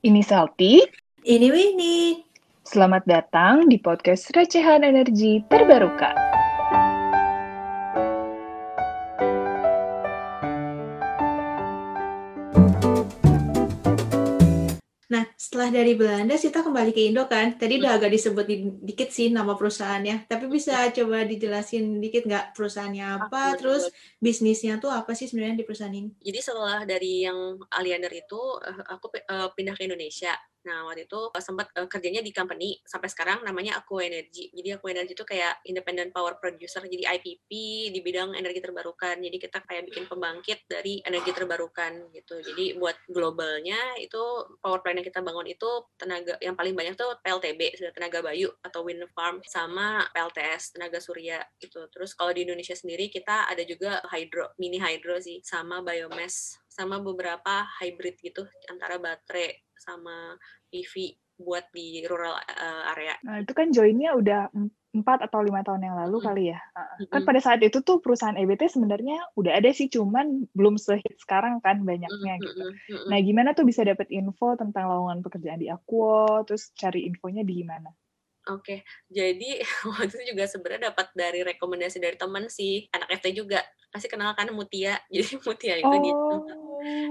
Ini Salty. Ini Winnie. Selamat datang di podcast Recehan Energi Terbarukan. Setelah dari Belanda, Sita kembali ke Indo kan? Tadi udah agak disebutin dikit sih nama perusahaannya. Tapi bisa coba dijelasin dikit nggak perusahaannya apa, terus bisnisnya tuh apa sih sebenarnya di perusahaan ini? Jadi setelah dari yang Aliander itu, eh, aku eh, pindah ke Indonesia. Nah, waktu itu uh, sempat uh, kerjanya di company sampai sekarang namanya Aku Energy. Jadi Aku Energy itu kayak independent power producer, jadi IPP di bidang energi terbarukan. Jadi kita kayak bikin pembangkit dari energi terbarukan gitu. Jadi buat globalnya itu power plant yang kita bangun itu tenaga yang paling banyak tuh PLTB, tenaga bayu atau wind farm sama PLTS, tenaga surya gitu. Terus kalau di Indonesia sendiri kita ada juga hydro, mini hydro sih sama biomass sama beberapa hybrid gitu antara baterai sama PV buat di rural uh, area. Nah, itu kan joinnya udah empat atau lima tahun yang lalu mm -hmm. kali ya. Uh, kan pada saat itu tuh perusahaan EBT sebenarnya udah ada sih, cuman belum sehit sekarang kan banyaknya mm -hmm. gitu. Mm -hmm. Nah, gimana tuh bisa dapat info tentang lowongan pekerjaan di Aquo, terus cari infonya di mana? Oke, jadi waktu itu juga sebenarnya dapat dari rekomendasi dari teman sih, anak FT juga. Pasti kenal kan Mutia. Jadi Mutia itu oh. gitu.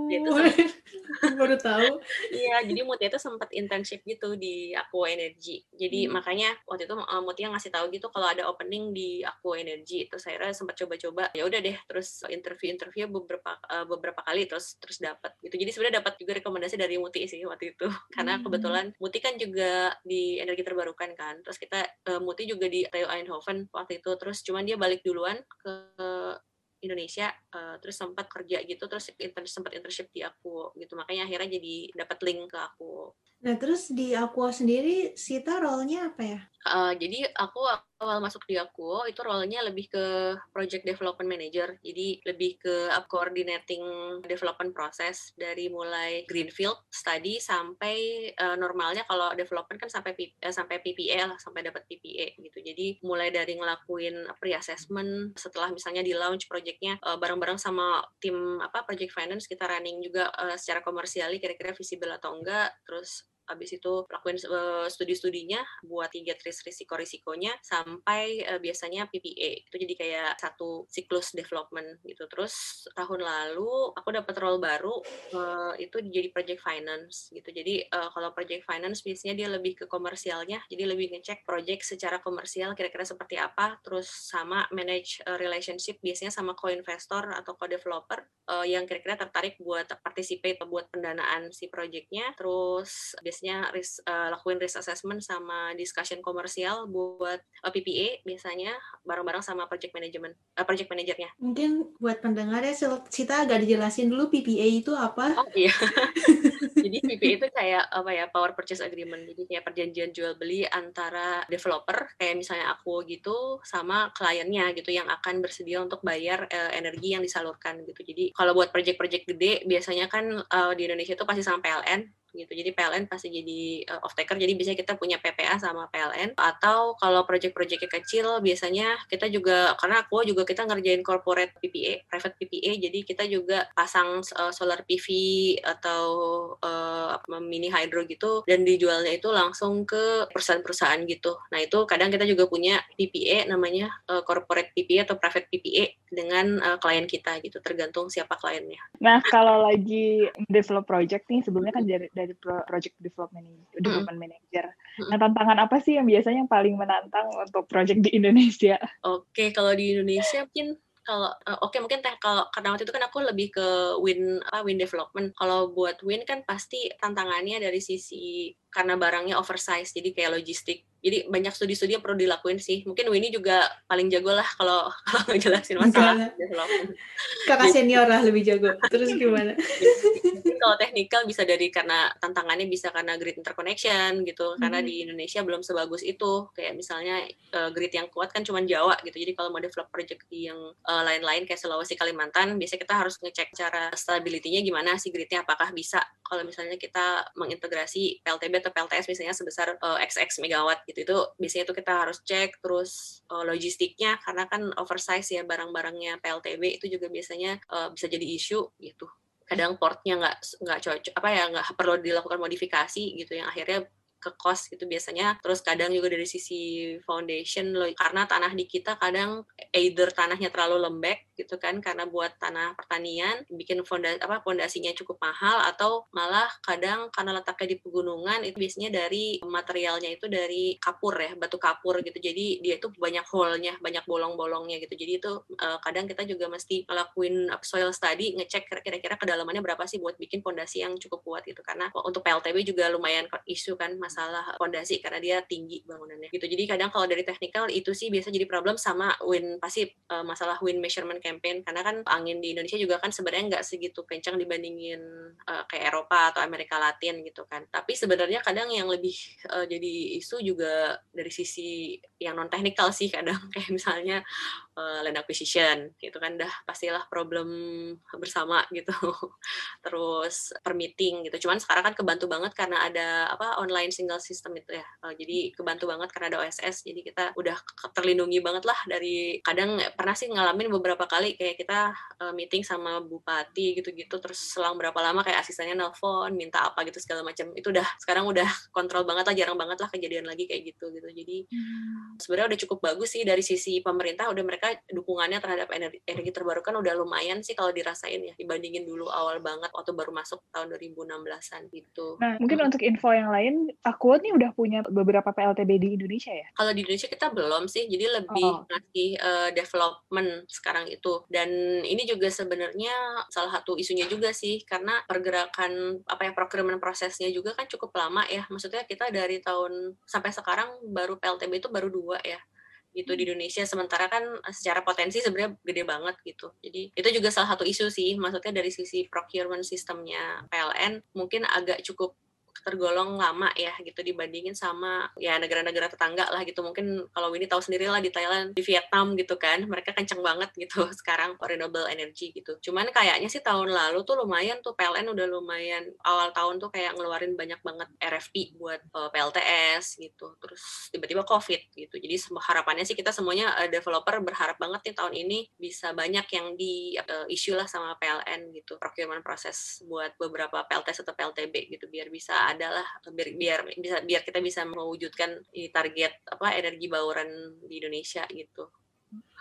Dia tuh baru tahu. Iya, jadi Mutia itu sempat internship gitu di Aqua Energy. Jadi hmm. makanya waktu itu uh, Mutia ngasih tahu gitu kalau ada opening di Aqua Energy. Terus saya sempat coba-coba. Ya udah deh, terus interview-interview beberapa uh, beberapa kali terus terus dapat gitu. Jadi sebenarnya dapat juga rekomendasi dari Muti sih waktu itu. Karena hmm. kebetulan Muti kan juga di energi terbarukan kan. Terus kita uh, Muti juga di Theo Eindhoven waktu itu. Terus cuman dia balik duluan ke Indonesia uh, terus sempat kerja gitu terus inter sempat internship di aku gitu makanya akhirnya jadi dapat link ke aku Nah, terus di Aqua sendiri, Sita role-nya apa ya? Jadi aku awal masuk di Aqua itu role-nya lebih ke project development manager. Jadi lebih ke up coordinating development proses dari mulai greenfield study sampai uh, normalnya kalau development kan sampai P, uh, sampai PPA lah, sampai dapat PPA gitu. Jadi mulai dari ngelakuin pre-assessment setelah misalnya di launch projectnya uh, bareng-bareng sama tim apa project finance kita running juga uh, secara komersial kira-kira visible atau enggak, terus habis itu lakuin uh, studi-studinya buat tiga tris risiko-risikonya sampai uh, biasanya PPA itu jadi kayak satu siklus development gitu. Terus tahun lalu aku dapat role baru uh, itu jadi project finance gitu. Jadi uh, kalau project finance biasanya dia lebih ke komersialnya. Jadi lebih ngecek project secara komersial kira-kira seperti apa. Terus sama manage uh, relationship biasanya sama co-investor atau co-developer uh, yang kira-kira tertarik buat participate buat pendanaan si projectnya. Terus biasanya biasanya risk, uh, lakuin risk assessment sama discussion komersial buat uh, eh, PPA biasanya bareng-bareng sama project management uh, project manajernya. Mungkin buat pendengar ya Sita agak dijelasin dulu PPA itu apa? Oh iya. Jadi PPA itu kayak apa ya power purchase agreement. Jadi kayak perjanjian jual beli antara developer kayak misalnya aku gitu sama kliennya gitu yang akan bersedia untuk bayar uh, energi yang disalurkan gitu. Jadi kalau buat project-project gede biasanya kan uh, di Indonesia itu pasti sama PLN gitu. Jadi PLN pasti jadi uh, off taker. Jadi biasanya kita punya PPA sama PLN atau kalau project-projectnya kecil biasanya kita juga karena aku juga kita ngerjain corporate PPA, private PPA. Jadi kita juga pasang uh, solar PV atau uh, mini hydro gitu dan dijualnya itu langsung ke perusahaan-perusahaan gitu. Nah, itu kadang kita juga punya PPA namanya uh, corporate PPA atau private PPA dengan uh, klien kita gitu tergantung siapa kliennya. Nah, kalau lagi develop project nih sebelumnya kan dari dari project development development mm. manager. Nah, tantangan apa sih yang biasanya yang paling menantang untuk project di Indonesia? Oke, kalau di Indonesia mungkin kalau uh, oke okay, mungkin teh kalau karena waktu itu kan aku lebih ke win apa win development. Kalau buat win kan pasti tantangannya dari sisi karena barangnya oversize jadi kayak logistik jadi banyak studi-studi yang perlu dilakuin sih. Mungkin Winnie juga paling jago lah kalau kalau ngejelasin masalah. Kakak senior lah lebih jago. Terus gimana? Kalau teknikal bisa dari karena tantangannya bisa karena grid interconnection gitu. Hmm. karena di Indonesia belum sebagus itu. Kayak misalnya uh, grid yang kuat kan cuma Jawa gitu. Jadi kalau mau develop project yang uh, lain-lain kayak Sulawesi Kalimantan biasanya kita harus ngecek cara stability-nya gimana sih gridnya apakah bisa. Kalau misalnya kita mengintegrasi PLTB atau PLTS misalnya sebesar uh, eh, XX megawatt gitu. Itu biasanya itu kita harus cek terus uh, logistiknya karena kan oversize ya barang-barangnya PLTB itu juga biasanya uh, bisa jadi isu gitu. Kadang portnya nggak nggak cocok apa ya nggak perlu dilakukan modifikasi gitu yang akhirnya ke cost gitu biasanya. Terus kadang juga dari sisi foundation loh karena tanah di kita kadang either tanahnya terlalu lembek gitu kan karena buat tanah pertanian bikin fondasi apa fondasinya cukup mahal atau malah kadang karena letaknya di pegunungan itu biasanya dari materialnya itu dari kapur ya batu kapur gitu. Jadi dia itu banyak hole-nya banyak bolong-bolongnya gitu. Jadi itu uh, kadang kita juga mesti ngelakuin soil study ngecek kira-kira kedalamannya berapa sih buat bikin fondasi yang cukup kuat gitu. Karena untuk PLTB juga lumayan isu kan masalah fondasi karena dia tinggi bangunannya gitu. Jadi kadang kalau dari teknikal itu sih biasa jadi problem sama wind pasti uh, masalah wind measurement campaign karena kan angin di Indonesia juga kan sebenarnya nggak segitu kencang dibandingin uh, kayak Eropa atau Amerika Latin gitu kan. Tapi sebenarnya kadang yang lebih uh, jadi isu juga dari sisi yang non teknikal sih kadang kayak misalnya uh, land acquisition gitu kan. Dah pastilah problem bersama gitu. Terus permitting gitu. Cuman sekarang kan kebantu banget karena ada apa online single system itu ya. Uh, jadi kebantu banget karena ada OSS jadi kita udah terlindungi banget lah dari kadang pernah sih ngalamin beberapa kali kayak kita uh, meeting sama bupati gitu-gitu terus selang berapa lama kayak asistennya nelpon minta apa gitu segala macam. Itu udah sekarang udah kontrol banget lah jarang banget lah kejadian lagi kayak gitu gitu. Jadi hmm. sebenarnya udah cukup bagus sih dari sisi pemerintah. Udah mereka dukungannya terhadap energi, energi terbarukan udah lumayan sih kalau dirasain ya dibandingin dulu awal banget waktu baru masuk tahun 2016-an gitu. Nah, mungkin hmm. untuk info yang lain, aku nih udah punya beberapa PLTB di Indonesia ya? Kalau di Indonesia kita belum sih, jadi lebih oh. ngasih uh, development sekarang itu. Dan ini juga sebenarnya salah satu isunya juga sih, karena pergerakan apa ya procurement prosesnya juga kan cukup lama ya. Maksudnya kita dari tahun sampai sekarang baru PLTB itu baru dua ya gitu di Indonesia sementara kan eh, secara potensi sebenarnya gede banget gitu. Jadi itu juga salah satu isu sih maksudnya dari sisi procurement sistemnya PLN mungkin agak cukup tergolong lama ya gitu dibandingin sama ya negara-negara tetangga lah gitu. Mungkin kalau ini tahu sendiri lah di Thailand di Vietnam gitu kan mereka kenceng banget gitu sekarang renewable energy gitu. Cuman kayaknya sih tahun lalu tuh lumayan tuh PLN udah lumayan awal tahun tuh kayak ngeluarin banyak banget RFP buat uh, eh, PLTS gitu. Terus tiba-tiba COVID gitu. Jadi harapannya sih kita semuanya uh, developer berharap banget nih tahun ini bisa banyak yang di uh, isu lah sama PLN gitu. Procurement proses buat beberapa PLTS atau PLTB gitu biar bisa adalah biar biar bisa biar kita bisa mewujudkan target apa energi bauran di Indonesia gitu.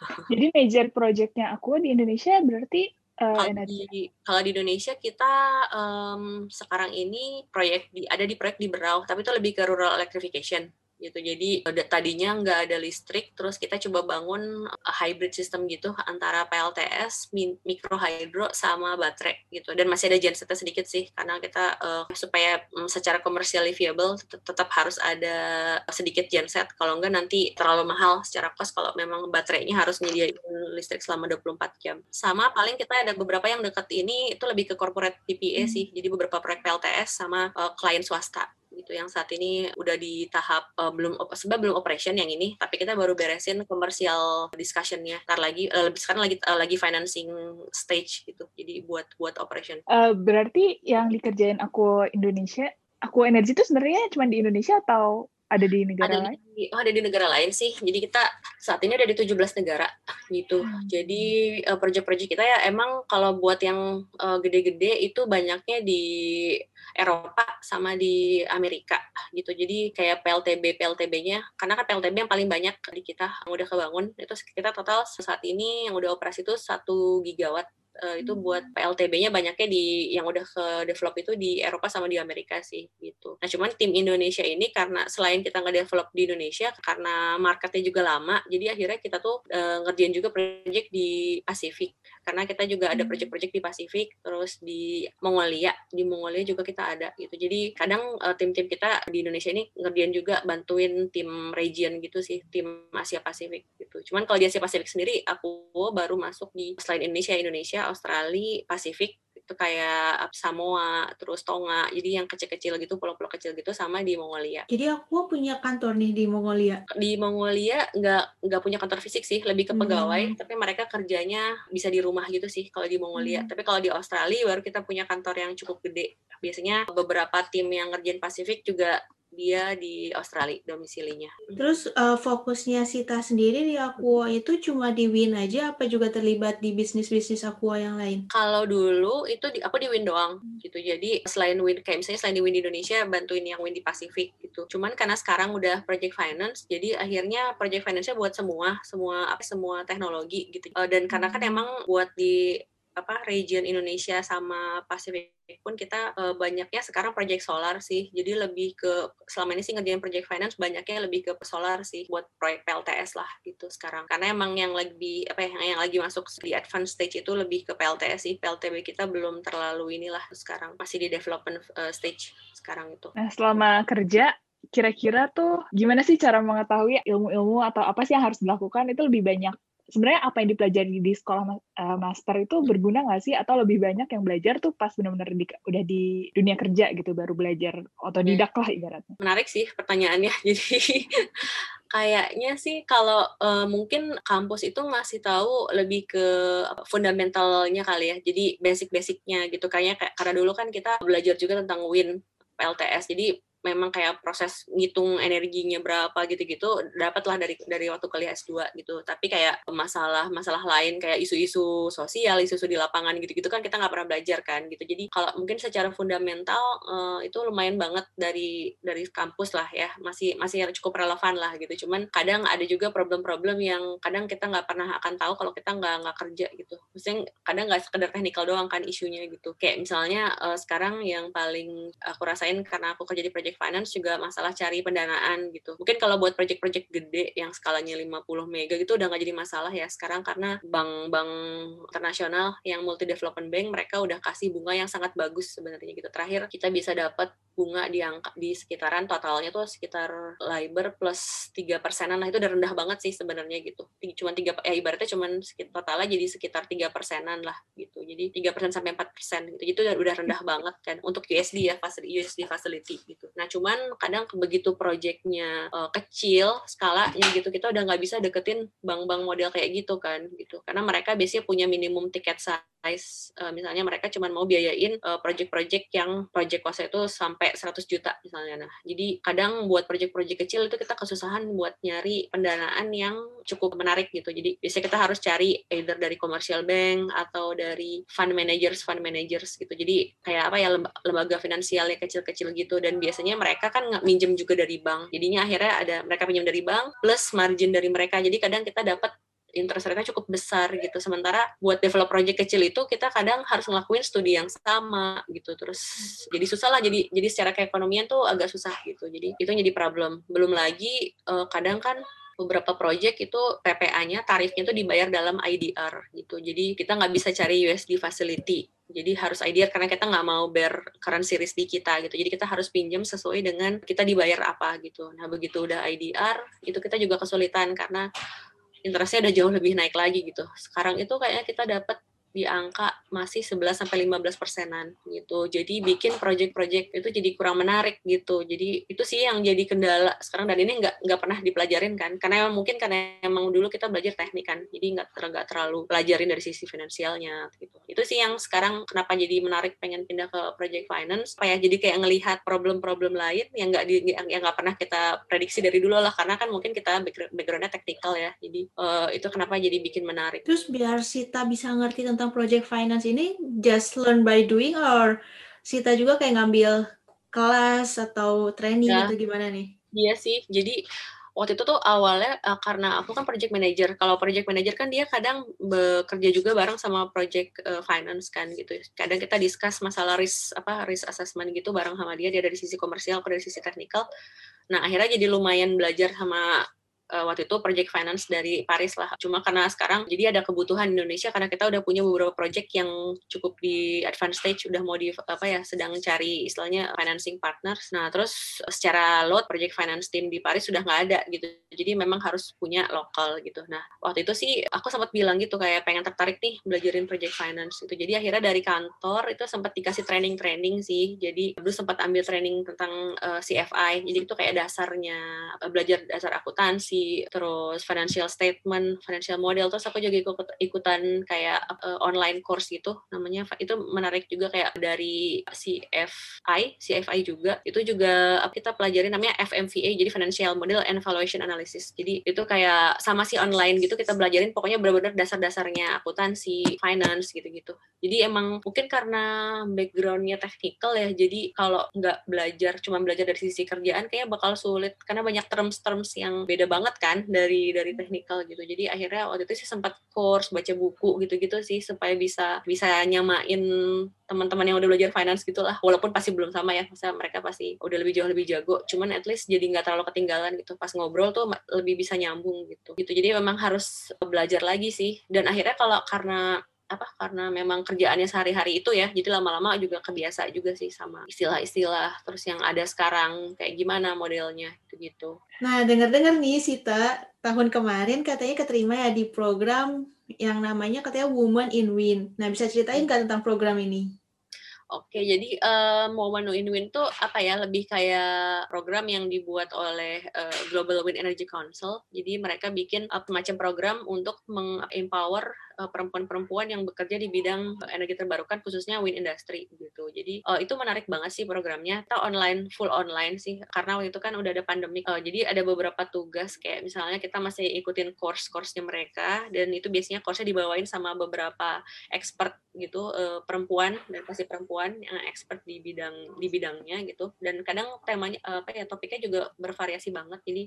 Jadi major projectnya aku di Indonesia berarti uh, kalau di kalau di Indonesia kita um, sekarang ini proyek di ada di proyek di Berau tapi itu lebih ke rural electrification gitu. Jadi tadinya nggak ada listrik, terus kita coba bangun uh, hybrid system gitu antara PLTS, mikro hydro sama baterai gitu. Dan masih ada gensetnya sedikit sih karena kita uh, supaya um, secara komersial viable tetap, tetap harus ada sedikit genset. Kalau enggak nanti terlalu mahal secara cost kalau memang baterainya harus nyediain listrik selama 24 jam. Sama paling kita ada beberapa yang dekat ini itu lebih ke corporate PPA hmm. sih. Jadi beberapa proyek PLTS sama uh, klien swasta gitu. Yang saat ini udah di tahap uh, belum sebab belum operation yang ini tapi kita baru beresin komersial discussionnya. Ntar lagi uh, lebih sekarang lagi uh, lagi financing stage gitu. Jadi buat buat operation. Uh, berarti yang dikerjain aku Indonesia aku energi itu sebenarnya cuma di Indonesia atau ada di negara ada lain? Di, oh, ada di negara lain sih. Jadi kita saat ini ada di 17 negara gitu. Hmm. Jadi uh, project-project kita ya emang kalau buat yang gede-gede uh, itu banyaknya di Eropa sama di Amerika gitu. Jadi kayak PLTB PLTB-nya karena kan PLTB yang paling banyak di kita yang udah kebangun itu kita total saat ini yang udah operasi itu satu gigawatt uh, itu buat. PLTB-nya banyaknya di yang udah ke develop itu di Eropa sama di Amerika sih gitu. Nah cuman tim Indonesia ini karena selain kita nggak develop di Indonesia karena marketnya juga lama, jadi akhirnya kita tuh uh, ngerjain juga project di Pasifik karena kita juga ada hmm. project-project di Pasifik, terus di Mongolia, di Mongolia juga kita ada gitu. Jadi kadang uh, tim-tim kita di Indonesia ini ngerjain juga bantuin tim region gitu sih, tim Asia Pasifik gitu. Cuman kalau di Asia Pasifik sendiri aku baru masuk di selain Indonesia, Indonesia, Australia, Pasifik itu kayak Samoa, terus Tonga. Jadi yang kecil-kecil gitu, pulau-pulau kecil gitu sama di Mongolia. Jadi aku punya kantor nih di Mongolia. Di Mongolia nggak nggak punya kantor fisik sih, lebih ke pegawai, hmm. tapi mereka kerjanya bisa di rumah gitu sih kalau di Mongolia. Hmm. Tapi kalau di Australia baru kita punya kantor yang cukup gede. Biasanya beberapa tim yang ngerjain Pasifik juga dia di Australia domisilinya. Terus uh, fokusnya Sita sendiri di Aqua itu cuma di Win aja apa juga terlibat di bisnis-bisnis Aqua yang lain? Kalau dulu itu di, aku di Win doang gitu. Jadi selain Win kayak misalnya selain di Win di Indonesia bantuin yang Win di Pasifik gitu. Cuman karena sekarang udah project finance jadi akhirnya project finance-nya buat semua semua apa semua teknologi gitu. Uh, dan karena kan emang buat di apa region Indonesia sama Pasifik pun kita uh, banyaknya sekarang project solar sih. Jadi lebih ke selama ini sih ngerjain project finance banyaknya lebih ke solar sih buat proyek PLTS lah gitu sekarang. Karena emang yang lagi apa ya yang lagi masuk di advance stage itu lebih ke PLTS sih. PLTB kita belum terlalu inilah sekarang masih di development uh, stage sekarang itu. Nah, selama kerja kira-kira tuh gimana sih cara mengetahui ilmu-ilmu atau apa sih yang harus dilakukan itu lebih banyak sebenarnya apa yang dipelajari di sekolah uh, master itu berguna nggak sih? Atau lebih banyak yang belajar tuh pas benar-benar di, udah di dunia kerja gitu baru belajar otodidak lah ibaratnya? Menarik sih pertanyaannya. Jadi kayaknya sih kalau uh, mungkin kampus itu ngasih tahu lebih ke fundamentalnya kali ya. Jadi basic-basicnya gitu. Kayaknya kayak karena dulu kan kita belajar juga tentang win PLTS jadi memang kayak proses ngitung energinya berapa gitu-gitu dapatlah dari dari waktu kuliah S2 gitu. Tapi kayak masalah masalah lain kayak isu-isu sosial, isu-isu di lapangan gitu-gitu kan kita nggak pernah belajar kan gitu. Jadi kalau mungkin secara fundamental uh, itu lumayan banget dari dari kampus lah ya, masih masih cukup relevan lah gitu. Cuman kadang ada juga problem-problem yang kadang kita nggak pernah akan tahu kalau kita nggak nggak kerja gitu. Maksudnya kadang nggak sekedar teknikal doang kan isunya gitu. Kayak misalnya uh, sekarang yang paling aku rasain karena aku kerja di project project finance juga masalah cari pendanaan gitu. Mungkin kalau buat project-project gede yang skalanya 50 mega gitu udah nggak jadi masalah ya sekarang karena bank-bank internasional yang multi development bank mereka udah kasih bunga yang sangat bagus sebenarnya gitu. Terakhir kita bisa dapat bunga di angka di sekitaran totalnya tuh sekitar LIBOR plus tiga persenan lah itu udah rendah banget sih sebenarnya gitu. Cuma tiga ya ibaratnya cuma totalnya jadi sekitar tiga persenan lah gitu. Jadi tiga persen sampai empat persen gitu. Itu udah rendah banget kan untuk USD ya USD facility gitu. Nah, cuman kadang begitu proyeknya uh, kecil skalanya gitu, kita udah nggak bisa deketin bank-bank model kayak gitu kan gitu. Karena mereka biasanya punya minimum tiket size. Uh, misalnya mereka cuma mau biayain uh, project-project yang project cost itu sampai 100 juta misalnya. Nah, jadi kadang buat project-project kecil itu kita kesusahan buat nyari pendanaan yang cukup menarik gitu. Jadi biasanya kita harus cari either dari commercial bank atau dari fund managers, fund managers gitu. Jadi kayak apa ya lembaga finansial yang kecil-kecil gitu dan biasanya biasanya mereka kan minjem juga dari bank jadinya akhirnya ada mereka pinjam dari bank plus margin dari mereka jadi kadang kita dapat interest rate-nya cukup besar gitu. Sementara buat develop project kecil itu kita kadang harus ngelakuin studi yang sama gitu. Terus jadi susah lah jadi jadi secara keekonomian tuh agak susah gitu. Jadi itu jadi problem. Belum lagi uh, kadang kan beberapa project itu PPA-nya tarifnya itu dibayar dalam IDR gitu. Jadi kita nggak bisa cari USD facility jadi harus IDR karena kita nggak mau bear currency risk di kita gitu. Jadi kita harus pinjam sesuai dengan kita dibayar apa gitu. Nah begitu udah IDR itu kita juga kesulitan karena interestnya udah jauh lebih naik lagi gitu. Sekarang itu kayaknya kita dapat di angka masih 11 sampai 15 persenan gitu. Jadi bikin project-project itu jadi kurang menarik gitu. Jadi itu sih yang jadi kendala sekarang dan ini nggak nggak pernah dipelajarin kan. Karena emang mungkin karena emang dulu kita belajar teknik kan. Jadi nggak nggak terlalu pelajarin dari sisi finansialnya gitu. Itu sih yang sekarang kenapa jadi menarik pengen pindah ke project finance. Supaya jadi kayak ngelihat problem-problem lain yang nggak di yang nggak pernah kita prediksi dari dulu lah karena kan mungkin kita backgroundnya teknikal ya. Jadi uh, itu kenapa jadi bikin menarik. Terus biar Sita bisa ngerti tentang tentang project finance ini just learn by doing or Sita juga kayak ngambil kelas atau training ya. atau gimana nih? Iya sih. Jadi waktu itu tuh awalnya uh, karena aku kan project manager. Kalau project manager kan dia kadang bekerja juga bareng sama project uh, finance kan gitu. Kadang kita discuss masalah risk apa risk assessment gitu bareng sama dia. Dia dari sisi komersial, aku dari sisi teknikal. Nah akhirnya jadi lumayan belajar sama uh, waktu itu project finance dari Paris lah. Cuma karena sekarang jadi ada kebutuhan Indonesia karena kita udah punya beberapa project yang cukup di advanced stage udah mau di apa ya sedang cari istilahnya financing partners. Nah terus secara load project finance team di Paris sudah nggak ada gitu. Jadi memang harus punya lokal gitu. Nah waktu itu sih aku sempat bilang gitu kayak pengen tertarik nih belajarin project finance itu. Jadi akhirnya dari kantor itu sempat dikasih training-training sih. Jadi dulu sempat ambil training tentang uh, eh, CFI. Jadi itu kayak dasarnya belajar dasar akuntansi akuntansi, terus financial statement, financial model, terus aku juga ikut ikutan kayak uh, online course gitu namanya itu menarik juga kayak dari CFI, CFI juga itu juga kita pelajari namanya FMVA jadi financial model and valuation analysis. Jadi itu kayak sama si online gitu kita belajarin pokoknya benar-benar dasar-dasarnya akuntansi, finance gitu-gitu. Jadi emang mungkin karena backgroundnya technical ya, jadi kalau nggak belajar cuma belajar dari sisi kerjaan kayaknya bakal sulit karena banyak terms-terms yang beda banget kan dari dari technical gitu. Jadi akhirnya waktu itu sih sempat course baca buku gitu-gitu sih supaya bisa bisa nyamain teman-teman yang udah belajar finance gitulah. Walaupun pasti belum sama ya masa mereka pasti udah lebih jauh lebih jago. Cuman at least jadi nggak terlalu ketinggalan gitu. Pas ngobrol tuh lebih bisa nyambung gitu. Gitu. Jadi memang harus belajar lagi sih. Dan akhirnya kalau karena apa karena memang kerjaannya sehari-hari itu ya jadi lama-lama juga kebiasa juga sih sama istilah-istilah terus yang ada sekarang kayak gimana modelnya gitu gitu nah dengar-dengar nih Sita tahun kemarin katanya keterima ya di program yang namanya katanya Woman in Win nah bisa ceritain nggak tentang program ini Oke, jadi um, Woman in Win itu apa ya? Lebih kayak program yang dibuat oleh uh, Global Wind Energy Council. Jadi mereka bikin uh, macam program untuk mengempower perempuan-perempuan yang bekerja di bidang energi terbarukan khususnya wind industry gitu. Jadi uh, itu menarik banget sih programnya. Kita online full online sih karena waktu itu kan udah ada pandemi. Uh, jadi ada beberapa tugas kayak misalnya kita masih ikutin course-course-nya mereka dan itu biasanya course-nya dibawain sama beberapa expert gitu uh, perempuan dan pasti perempuan yang expert di bidang di bidangnya gitu. Dan kadang temanya uh, apa ya topiknya juga bervariasi banget. Jadi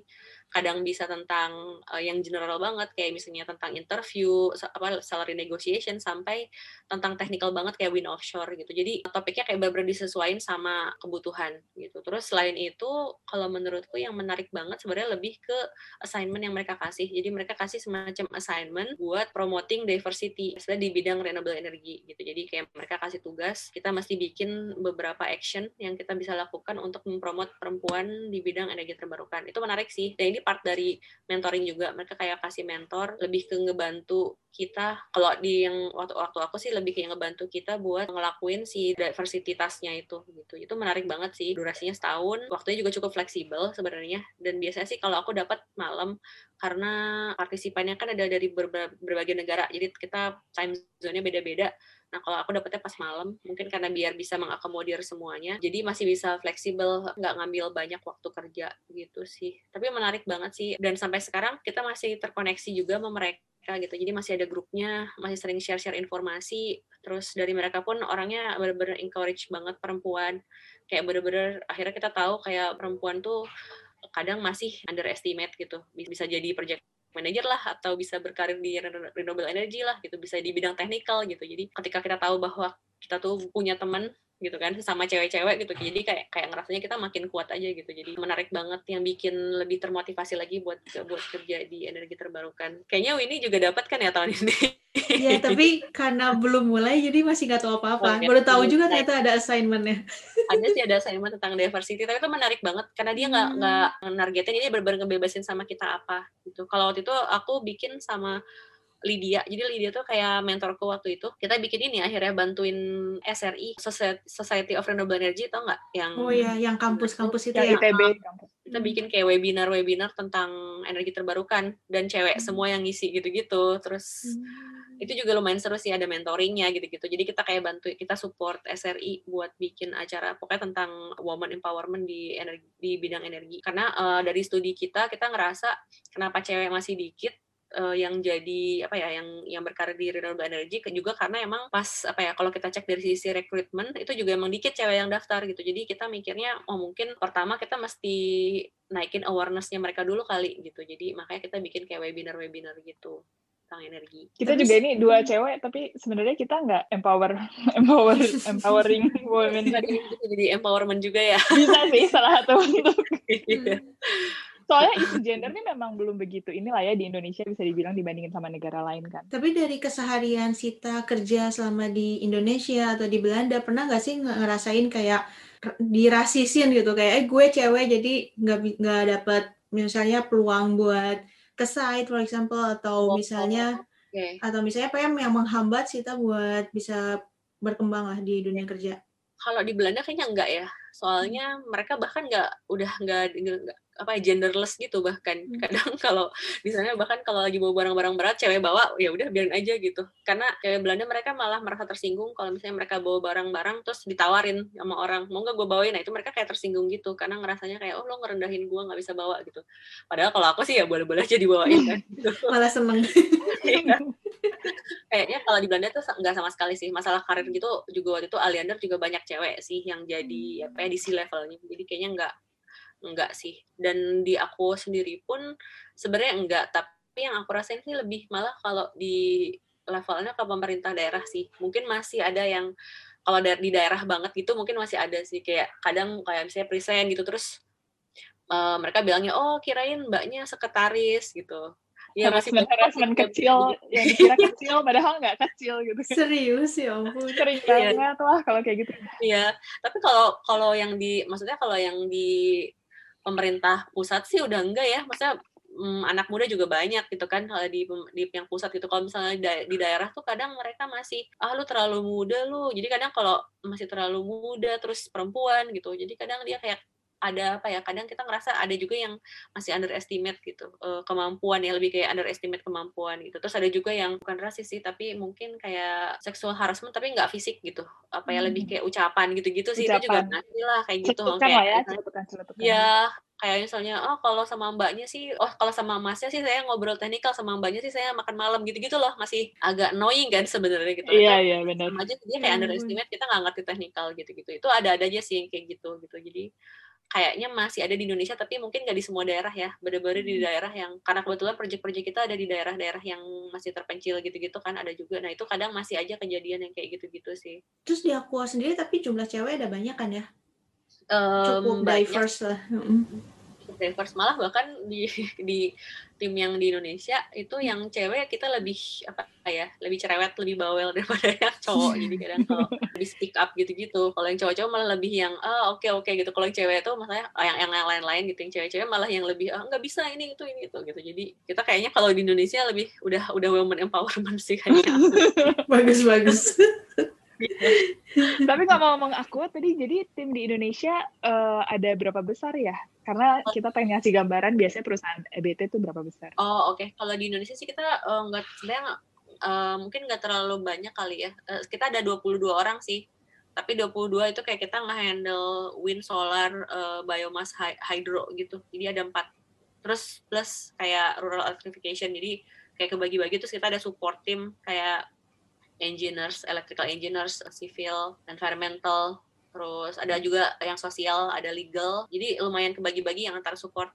kadang bisa tentang uh, yang general banget kayak misalnya tentang interview apa salary negotiation sampai tentang technical banget kayak wind offshore gitu. Jadi topiknya kayak benar-benar disesuaikan sama kebutuhan gitu. Terus selain itu kalau menurutku yang menarik banget sebenarnya lebih ke assignment yang mereka kasih. Jadi mereka kasih semacam assignment buat promoting diversity di bidang renewable energy gitu. Jadi kayak mereka kasih tugas, kita mesti bikin beberapa action yang kita bisa lakukan untuk mempromot perempuan di bidang energi terbarukan. Itu menarik sih. Dan ini part dari mentoring juga. Mereka kayak kasih mentor lebih ke ngebantu kita kalau di yang waktu waktu aku sih lebih kayak ngebantu kita buat ngelakuin si diversity tasknya itu gitu itu menarik banget sih durasinya setahun waktunya juga cukup fleksibel sebenarnya dan biasanya sih kalau aku dapat malam karena partisipannya kan ada dari berbagai negara jadi kita time zone-nya beda-beda Nah, kalau aku dapetnya pas malam, mungkin karena biar bisa mengakomodir semuanya, jadi masih bisa fleksibel, nggak ngambil banyak waktu kerja gitu sih. Tapi menarik banget sih, dan sampai sekarang kita masih terkoneksi juga sama mereka gitu. Jadi masih ada grupnya, masih sering share-share informasi. Terus dari mereka pun orangnya bener-bener encourage banget perempuan. Kayak bener-bener akhirnya kita tahu kayak perempuan tuh kadang masih underestimate gitu. Bisa jadi project manager lah atau bisa berkarir di renewable energy lah gitu bisa di bidang teknikal gitu jadi ketika kita tahu bahwa kita tuh punya teman gitu kan sama cewek-cewek gitu. Jadi kayak kayak ngerasanya kita makin kuat aja gitu. Jadi menarik banget yang bikin lebih termotivasi lagi buat buat kerja di energi terbarukan. Kayaknya Winnie juga dapat kan ya tahun ini? Iya tapi karena belum mulai jadi masih nggak tahu apa-apa. Oh, ya. baru tahu juga ternyata ada assignmentnya. Ada sih ada assignment tentang diversity tapi itu menarik banget. Karena dia nggak nggak hmm. nargetin ini benar-benar ngebebasin sama kita apa gitu. Kalau waktu itu aku bikin sama Lydia. Jadi Lydia tuh kayak mentorku waktu itu. Kita bikin ini akhirnya bantuin SRI Society of Renewable Energy tau nggak? Yang Oh iya, yang kampus-kampus itu ya. ITB Kita bikin kayak webinar-webinar tentang energi terbarukan dan cewek hmm. semua yang ngisi gitu-gitu. Terus hmm. itu juga lumayan seru sih ada mentoringnya gitu-gitu. Jadi kita kayak bantu kita support SRI buat bikin acara pokoknya tentang woman empowerment di energi di bidang energi. Karena uh, dari studi kita kita ngerasa kenapa cewek masih dikit uh, yang jadi apa ya yang yang berkarir di renewable energy juga karena emang pas apa ya kalau kita cek dari sisi rekrutmen itu juga emang dikit cewek yang daftar gitu jadi kita mikirnya oh mungkin pertama kita mesti naikin awarenessnya mereka dulu kali gitu jadi makanya kita bikin kayak webinar-webinar gitu tentang energi. Kita tapi, juga ini dua cewek, tapi sebenarnya kita nggak empower, empower, empowering women. Jadi empowerment juga ya. Bisa sih salah satu untuk. Soalnya isu gender ini memang belum begitu inilah ya di Indonesia bisa dibilang dibandingin sama negara lain kan. Tapi dari keseharian Sita kerja selama di Indonesia atau di Belanda pernah nggak sih ngerasain kayak dirasisin gitu kayak eh gue cewek jadi nggak nggak dapat misalnya peluang buat ke site for example atau oh, misalnya okay. atau misalnya apa yang menghambat Sita buat bisa berkembang lah di dunia kerja. Kalau di Belanda kayaknya enggak ya soalnya mereka bahkan nggak udah nggak apa genderless gitu bahkan. Hmm. kadang kalau misalnya bahkan kalau lagi bawa barang-barang berat cewek bawa ya udah biarin aja gitu. Karena cewek Belanda mereka malah merasa tersinggung kalau misalnya mereka bawa barang-barang terus ditawarin sama orang mau nggak gue bawain? Nah itu mereka kayak tersinggung gitu karena ngerasanya kayak oh lo ngerendahin gue nggak bisa bawa gitu. Padahal kalau aku sih ya boleh-boleh aja dibawain kan gitu. malah seneng. Iya. kayaknya kalau di Belanda tuh nggak sama sekali sih. Masalah karir gitu juga waktu itu Aliander juga banyak cewek sih yang jadi apa ya di C levelnya. Jadi kayaknya nggak nggak sih dan di aku sendiri pun sebenarnya enggak tapi yang aku rasain sih lebih malah kalau di levelnya ke pemerintah daerah sih mungkin masih ada yang kalau di daerah banget gitu mungkin masih ada sih kayak kadang kayak misalnya present gitu terus uh, mereka bilangnya oh kirain mbaknya sekretaris gitu Iya masih harassment kecil yang dikira kecil padahal nggak kecil gitu. Serius ya ampun. Sering iya. banget lah kalau kayak gitu. Iya, tapi kalau kalau yang di maksudnya kalau yang di pemerintah pusat sih udah enggak ya, maksudnya um, anak muda juga banyak gitu kan kalau di di yang pusat gitu. Kalau misalnya di daerah tuh kadang mereka masih ah lu terlalu muda lu. Jadi kadang kalau masih terlalu muda terus perempuan gitu jadi kadang dia kayak ada apa ya kadang kita ngerasa ada juga yang masih underestimate gitu uh, kemampuan ya lebih kayak underestimate kemampuan gitu terus ada juga yang bukan rasis sih tapi mungkin kayak sexual harassment tapi nggak fisik gitu apa ya hmm. lebih kayak ucapan gitu-gitu sih ucapan. itu juga nanti lah kayak gitu cetukan kayak ya, cetukan. ya kayak misalnya oh kalau sama mbaknya sih oh kalau sama masnya sih saya ngobrol teknikal sama mbaknya sih saya makan malam gitu-gitu loh masih agak annoying kan sebenarnya gitu iya iya benar aja dia kayak hmm. underestimate kita nggak ngerti teknikal gitu-gitu itu ada ada aja sih yang kayak gitu gitu jadi kayaknya masih ada di Indonesia tapi mungkin nggak di semua daerah ya. Bener-bener di hmm. daerah yang karena kebetulan proyek-proyek kita ada di daerah-daerah yang masih terpencil gitu-gitu kan ada juga. Nah itu kadang masih aja kejadian yang kayak gitu-gitu sih. Terus di Aqua sendiri tapi jumlah cewek ada banyak kan ya? Cukup um, diverse lah diverse malah bahkan di di tim yang di Indonesia itu yang cewek kita lebih apa ya lebih cerewet lebih bawel daripada yang cowok. Jadi kadang kalau lebih speak up gitu-gitu. Kalau yang cowok-cowok malah lebih yang ah oke okay, oke okay, gitu. Kalau yang cewek itu maksudnya ah, yang yang lain-lain gitu. Yang cewek-cewek malah yang lebih ah nggak bisa ini itu ini itu gitu. Jadi kita kayaknya kalau di Indonesia lebih udah udah women empowerment sih kayaknya. Bagus bagus Tapi kalau ngomong aku tadi, jadi tim di Indonesia uh, ada berapa besar ya? Karena oh. kita pengen ngasih gambaran biasanya perusahaan EBT itu berapa besar? Oh oke, okay. kalau di Indonesia sih kita uh, nggak sebenarnya uh, mungkin nggak terlalu banyak kali ya. Uh, kita ada 22 orang sih. Tapi 22 itu kayak kita nge-handle wind, solar, uh, biomass, hydro gitu. Jadi ada empat. Terus plus kayak rural electrification. Jadi kayak kebagi-bagi terus kita ada support team kayak engineers, electrical engineers, civil, environmental, terus ada juga yang sosial, ada legal. Jadi lumayan kebagi-bagi yang antara support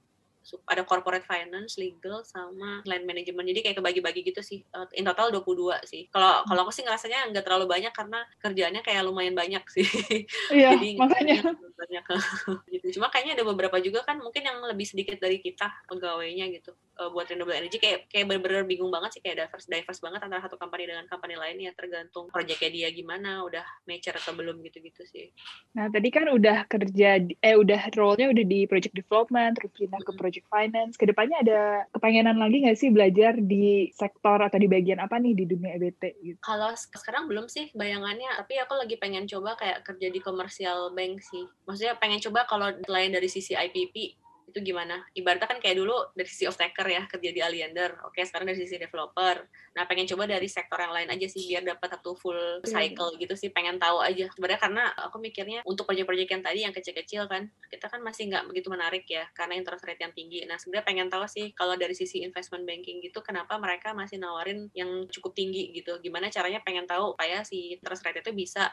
ada corporate finance, legal sama land management. Jadi kayak kebagi-bagi gitu sih. Eh, in total 22 sih. Kalau kalau aku sih ngerasanya nggak terlalu banyak karena kerjaannya kayak lumayan banyak sih. Iya, Jadi makanya banyak gitu. Cuma kayaknya ada beberapa juga kan mungkin yang lebih sedikit dari kita pegawainya gitu uh, buat renewable energy kayak kayak bener-bener bingung banget sih kayak diverse diverse banget antara satu company dengan company lain ya tergantung proyeknya dia gimana udah mature atau belum gitu-gitu sih. Nah tadi kan udah kerja eh udah role-nya udah di project development terus pindah ke project finance. Ke depannya ada kepengenan lagi nggak sih belajar di sektor atau di bagian apa nih di dunia EBT gitu? Kalau sekarang belum sih bayangannya tapi aku lagi pengen coba kayak kerja di komersial bank sih. Maksudnya pengen coba kalau lain dari sisi IPP itu gimana? Ibaratnya kan kayak dulu dari sisi of taker ya kerja di Aliander. Oke, sekarang dari sisi developer. Nah, pengen coba dari sektor yang lain aja sih biar dapat satu full iya. cycle gitu sih. Pengen tahu aja. Sebenarnya karena aku mikirnya untuk proyek-proyek yang tadi yang kecil-kecil kan, kita kan masih nggak begitu menarik ya karena interest rate yang tinggi. Nah, sebenarnya pengen tahu sih kalau dari sisi investment banking gitu kenapa mereka masih nawarin yang cukup tinggi gitu. Gimana caranya pengen tahu supaya si interest rate itu bisa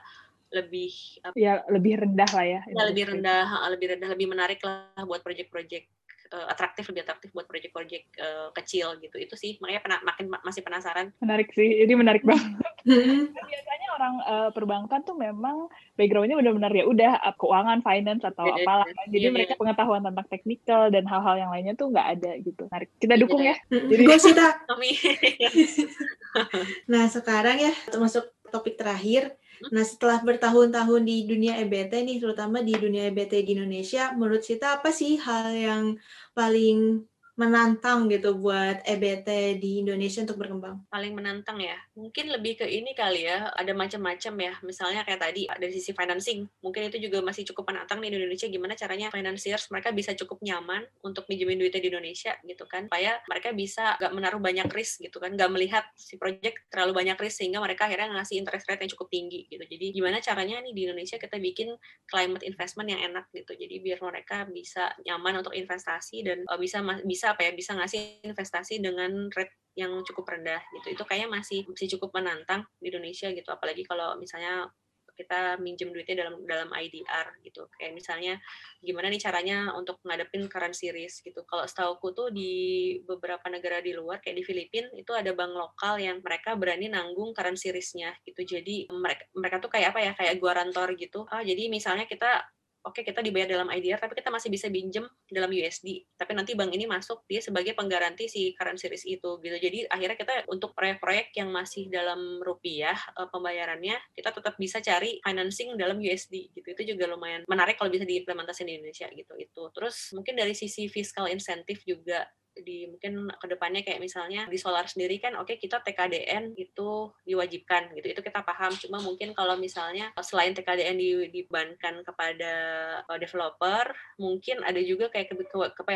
lebih ya lebih rendah lah ya. ya lebih rendah, lebih rendah, lebih menarik lah buat project-project uh, atraktif lebih atraktif buat project-project uh, kecil gitu. Itu sih makanya pena, makin masih penasaran. Menarik sih ini menarik banget. Kan biasanya orang uh, perbankan tuh memang backgroundnya benar-benar ya udah keuangan finance atau yeah, apalah kan. jadi yeah, mereka yeah. pengetahuan tentang teknikal dan hal-hal yang lainnya tuh nggak ada gitu. Menarik. Kita dukung yeah. ya. Jadi gue kita nah sekarang ya termasuk topik terakhir Nah, setelah bertahun-tahun di dunia EBT nih, terutama di dunia EBT di Indonesia, menurut kita apa sih hal yang paling menantang gitu buat EBT di Indonesia untuk berkembang? Paling menantang ya, mungkin lebih ke ini kali ya, ada macam-macam ya. Misalnya kayak tadi dari sisi financing, mungkin itu juga masih cukup menantang di Indonesia. Gimana caranya financiers mereka bisa cukup nyaman untuk minjemin duitnya di Indonesia gitu kan, supaya mereka bisa gak menaruh banyak risk gitu kan, gak melihat si project terlalu banyak risk sehingga mereka akhirnya ngasih interest rate yang cukup tinggi gitu. Jadi gimana caranya nih di Indonesia kita bikin climate investment yang enak gitu. Jadi biar mereka bisa nyaman untuk investasi dan uh, bisa bisa bisa apa ya bisa ngasih investasi dengan rate yang cukup rendah gitu. Itu kayaknya masih masih cukup menantang di Indonesia gitu. Apalagi kalau misalnya kita minjem duitnya dalam dalam IDR gitu. Kayak misalnya gimana nih caranya untuk ngadepin currency risk gitu. Kalau setauku tuh di beberapa negara di luar kayak di Filipina itu ada bank lokal yang mereka berani nanggung currency risknya gitu. Jadi mereka mereka tuh kayak apa ya kayak guarantor gitu. Ah jadi misalnya kita oke okay, kita dibayar dalam IDR tapi kita masih bisa pinjem dalam USD tapi nanti bank ini masuk dia sebagai penggaranti si currency risk itu gitu. Jadi akhirnya kita untuk proyek-proyek yang masih dalam rupiah uh, pembayarannya kita tetap bisa cari financing dalam USD gitu. Itu juga lumayan menarik kalau bisa diimplementasi di Indonesia gitu. Itu. Terus mungkin dari sisi fiscal insentif juga di mungkin ke depannya kayak misalnya di solar sendiri kan oke okay, kita TKDN itu diwajibkan gitu itu kita paham. Cuma mungkin kalau misalnya selain TKDN di, dibebankan kepada uh, developer mungkin ada juga kayak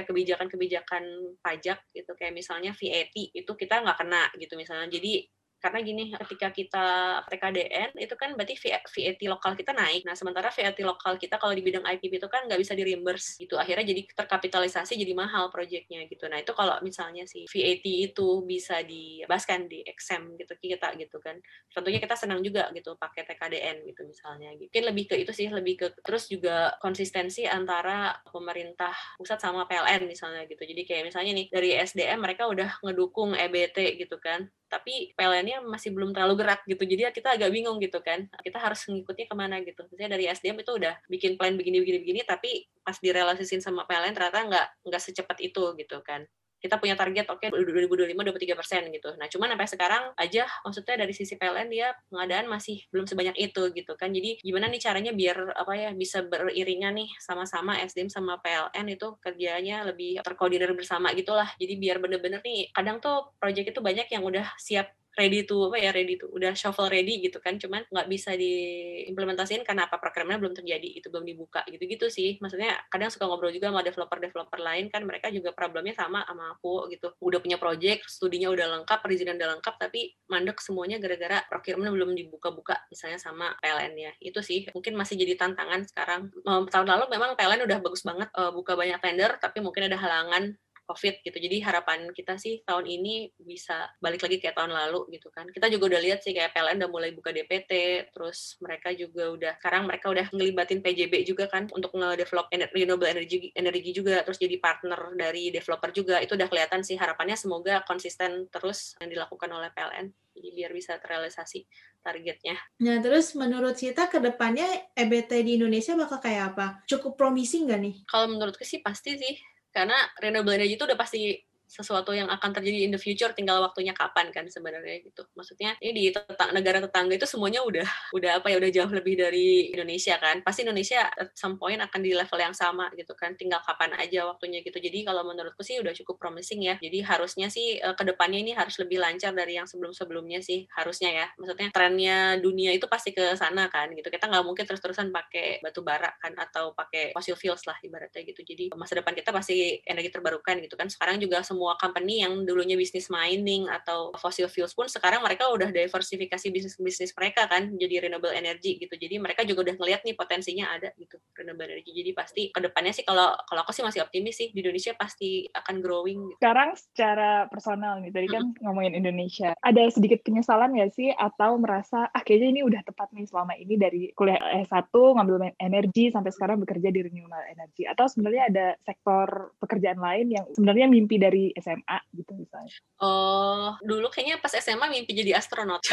kebijakan-kebijakan pajak gitu kayak misalnya VAT itu kita nggak kena gitu misalnya. Jadi karena gini ketika kita TKDN itu kan berarti VAT lokal kita naik. Nah sementara VAT lokal kita kalau di bidang IPP itu kan nggak bisa di reimburse gitu. Akhirnya jadi terkapitalisasi jadi mahal proyeknya gitu. Nah itu kalau misalnya si VAT itu bisa dibebaskan di exempt gitu kita gitu kan. Tentunya kita senang juga gitu pakai TKDN gitu misalnya mungkin lebih ke itu sih lebih ke terus juga konsistensi antara pemerintah pusat sama PLN misalnya gitu. Jadi kayak misalnya nih dari SDM mereka udah ngedukung EBT gitu kan tapi PLN-nya masih belum terlalu gerak gitu. Jadi kita agak bingung gitu kan. Kita harus mengikutnya ke mana gitu. Misalnya dari SDM itu udah bikin plan begini begini begini tapi pas direlasisin sama PLN ternyata nggak nggak secepat itu gitu kan kita punya target oke okay, 2025 23 persen gitu. Nah cuman sampai sekarang aja maksudnya dari sisi PLN dia pengadaan masih belum sebanyak itu gitu kan. Jadi gimana nih caranya biar apa ya bisa beriringan nih sama-sama SDM sama PLN itu kerjanya lebih terkoordinir bersama gitulah. Jadi biar bener-bener nih kadang tuh proyek itu banyak yang udah siap ready to apa ya ready to udah shuffle ready gitu kan. Cuman nggak bisa diimplementasiin karena apa? Programnya belum terjadi itu belum dibuka gitu-gitu sih. Maksudnya kadang suka ngobrol juga sama developer-developer lain kan mereka juga problemnya sama sama aku gitu. Udah punya project studinya udah lengkap perizinan udah lengkap tapi mandek semuanya gara-gara procurement belum dibuka-buka misalnya sama PLN ya itu sih mungkin masih jadi tantangan sekarang. Tahun lalu memang PLN udah bagus banget uh, buka banyak tender tapi mungkin ada halangan COVID gitu. Jadi harapan kita sih tahun ini bisa balik lagi kayak tahun lalu gitu kan. Kita juga udah lihat sih kayak PLN udah mulai buka DPT, terus mereka juga udah sekarang mereka udah ngelibatin PJB juga kan untuk nge-develop renewable energy energi juga, terus jadi partner dari developer juga. Itu udah kelihatan sih harapannya semoga konsisten terus yang dilakukan oleh PLN. Jadi biar bisa terrealisasi targetnya. Nah, terus menurut Cita ke depannya EBT di Indonesia bakal kayak apa? Cukup promising nggak nih? Kalau menurutku sih pasti sih karena renewable energy itu udah pasti sesuatu yang akan terjadi in the future tinggal waktunya kapan kan sebenarnya gitu. Maksudnya ini di tetang, negara tetangga itu semuanya udah udah apa ya udah jauh lebih dari Indonesia kan. Pasti Indonesia at some point akan di level yang sama gitu kan. Tinggal kapan aja waktunya gitu. Jadi kalau menurutku sih udah cukup promising ya. Jadi harusnya sih uh, ke depannya ini harus lebih lancar dari yang sebelum sebelumnya sih harusnya ya. Maksudnya trennya dunia itu pasti ke sana kan gitu. Kita nggak mungkin terus terusan pakai batu bara kan atau pakai fossil fuels lah ibaratnya gitu. Jadi masa depan kita pasti energi terbarukan gitu kan. Sekarang juga company yang dulunya bisnis mining atau fossil fuels pun sekarang mereka udah diversifikasi bisnis bisnis mereka kan jadi renewable energy gitu jadi mereka juga udah ngeliat nih potensinya ada gitu renewable energy jadi pasti ke depannya sih kalau kalau aku sih masih optimis sih di Indonesia pasti akan growing gitu. sekarang secara personal nih tadi kan mm -hmm. ngomongin Indonesia ada sedikit penyesalan nggak sih atau merasa ah kayaknya ini udah tepat nih selama ini dari kuliah S1 ngambil energi sampai sekarang bekerja di renewable energy atau sebenarnya ada sektor pekerjaan lain yang sebenarnya mimpi dari SMA SMA gitu misalnya? Oh, dulu kayaknya pas SMA mimpi jadi astronot.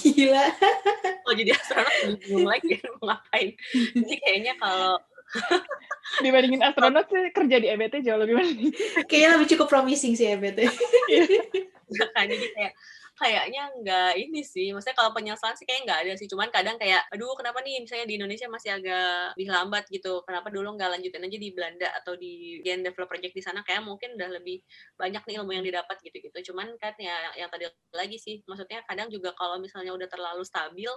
Gila. Oh, jadi astronot belum lagi mau ngapain. Jadi kayaknya kalau dibandingin astronot sih kerja di EBT jauh lebih mending. Kayaknya lebih cukup promising sih EBT. Iya. kan jadi kayak kayaknya nggak ini sih. Maksudnya kalau penyesalan sih kayaknya nggak ada sih. Cuman kadang kayak, aduh kenapa nih misalnya di Indonesia masih agak lebih lambat gitu. Kenapa dulu nggak lanjutin aja di Belanda atau di game develop project di sana kayak mungkin udah lebih banyak nih ilmu yang didapat gitu-gitu. Cuman kan ya yang tadi lagi sih, maksudnya kadang juga kalau misalnya udah terlalu stabil,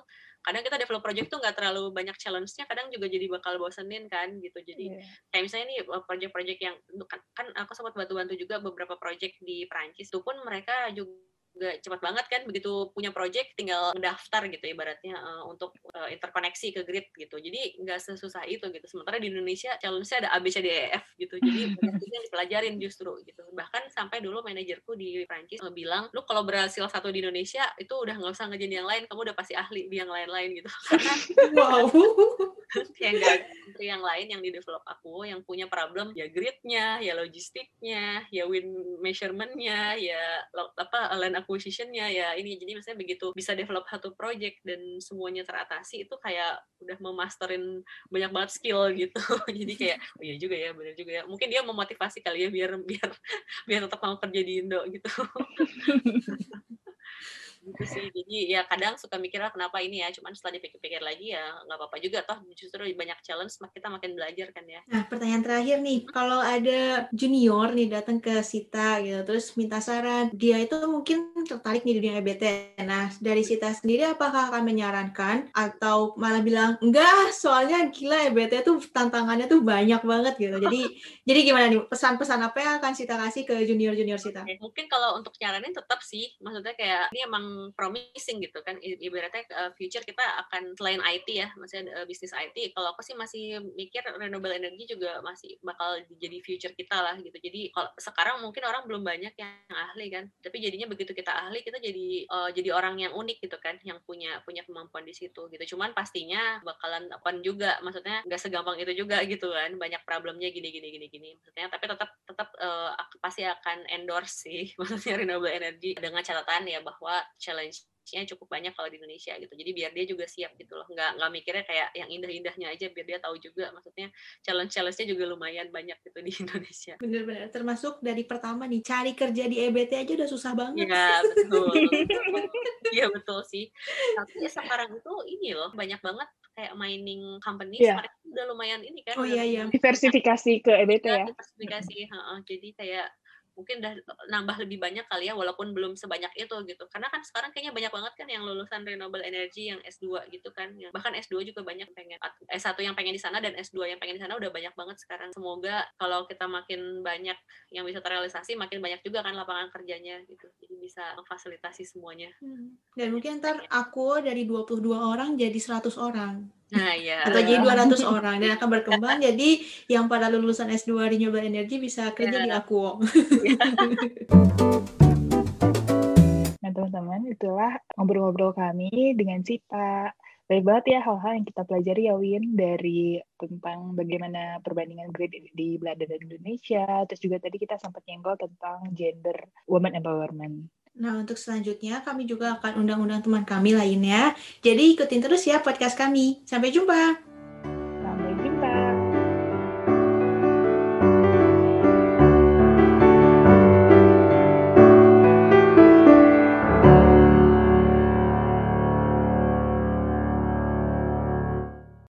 kadang kita develop project tuh nggak terlalu banyak challenge-nya kadang juga jadi bakal bosenin kan gitu jadi yeah. kayak misalnya nih eh, project-project yang kan, kan aku sempat bantu-bantu juga beberapa project di Prancis itu pun mereka juga gak cepat banget kan begitu punya project tinggal mendaftar gitu ibaratnya uh, untuk uh, interkoneksi ke grid gitu. Jadi nggak sesusah itu gitu. Sementara di Indonesia challenge-nya ada A B C D E F gitu. Jadi banyak yang dipelajarin justru gitu. Bahkan sampai dulu manajerku di Prancis uh, bilang lu kalau berhasil satu di Indonesia itu udah nggak usah ngejain yang lain. Kamu udah pasti ahli di yang lain-lain gitu. Karena wow nggak menteri yang lain yang di develop aku yang punya problem ya gridnya ya logistiknya ya win measurementnya ya apa land acquisitionnya ya ini. Jadi misalnya begitu bisa develop satu project dan semuanya teratasi itu kayak udah memasterin banyak banget skill gitu. Jadi kayak oh iya juga ya benar juga ya. Mungkin dia memotivasi kali ya biar biar biar tetap mau kerja di Indo gitu gitu sih. Jadi ya kadang suka mikir lah kenapa ini ya? Cuman setelah dipikir-pikir lagi ya nggak apa-apa juga toh justru banyak challenge kita makin belajar kan ya. Nah pertanyaan terakhir nih kalau ada junior nih datang ke Sita gitu terus minta saran dia itu mungkin tertarik nih di dunia EBT nah dari Sita sendiri apakah akan menyarankan atau malah bilang enggak soalnya gila EBT tuh tantangannya tuh banyak banget gitu. Jadi jadi gimana nih pesan-pesan apa yang akan Sita kasih ke junior-junior Sita? Mungkin kalau untuk nyaranin tetap sih maksudnya kayak ini emang promising gitu kan. Ibaratnya uh, future kita akan selain IT ya maksudnya uh, bisnis IT kalau aku sih masih mikir renewable energy juga masih bakal jadi future kita lah gitu. Jadi kalau sekarang mungkin orang belum banyak yang ahli kan. Tapi jadinya begitu kita ahli kita jadi uh, jadi orang yang unik gitu kan yang punya punya kemampuan di situ gitu. Cuman pastinya bakalan open juga maksudnya nggak segampang itu juga gitu kan. Banyak problemnya gini gini gini gini. Maksudnya tapi tetap tetap uh, pasti akan endorse sih maksudnya renewable energy dengan catatan ya bahwa challenge-nya cukup banyak kalau di Indonesia gitu. Jadi biar dia juga siap gitu loh. Nggak, nggak mikirnya kayak yang indah-indahnya aja biar dia tahu juga. Maksudnya challenge-challenge-nya juga lumayan banyak gitu di Indonesia. Bener-bener. Termasuk dari pertama nih, cari kerja di EBT aja udah susah banget. Iya, betul. Iya, betul sih. Tapi sekarang itu ini loh, banyak banget kayak mining company yeah. mereka udah lumayan ini kan. Oh iya, iya. Diversifikasi ke EBT ya? Diversifikasi, jadi kayak mungkin udah nambah lebih banyak kali ya walaupun belum sebanyak itu gitu. Karena kan sekarang kayaknya banyak banget kan yang lulusan renewable energy yang S2 gitu kan yang bahkan S2 juga banyak pengen S1 yang pengen di sana dan S2 yang pengen di sana udah banyak banget sekarang. Semoga kalau kita makin banyak yang bisa terrealisasi makin banyak juga kan lapangan kerjanya gitu. Jadi bisa memfasilitasi semuanya. Hmm. dan mungkin ntar aku dari 22 orang jadi 100 orang Nah, ya. Atau jadi 200 orang dan akan berkembang jadi yang pada lulusan S2 renewable energy bisa kerja ya. di Akuo. nah, teman-teman, itulah ngobrol-ngobrol kami dengan Sita. Baik banget ya hal-hal yang kita pelajari ya Win dari tentang bagaimana perbandingan grade di Belanda dan Indonesia. Terus juga tadi kita sempat nyenggol tentang gender woman empowerment. Nah, untuk selanjutnya kami juga akan undang-undang teman kami lainnya. Jadi ikutin terus ya podcast kami. Sampai jumpa.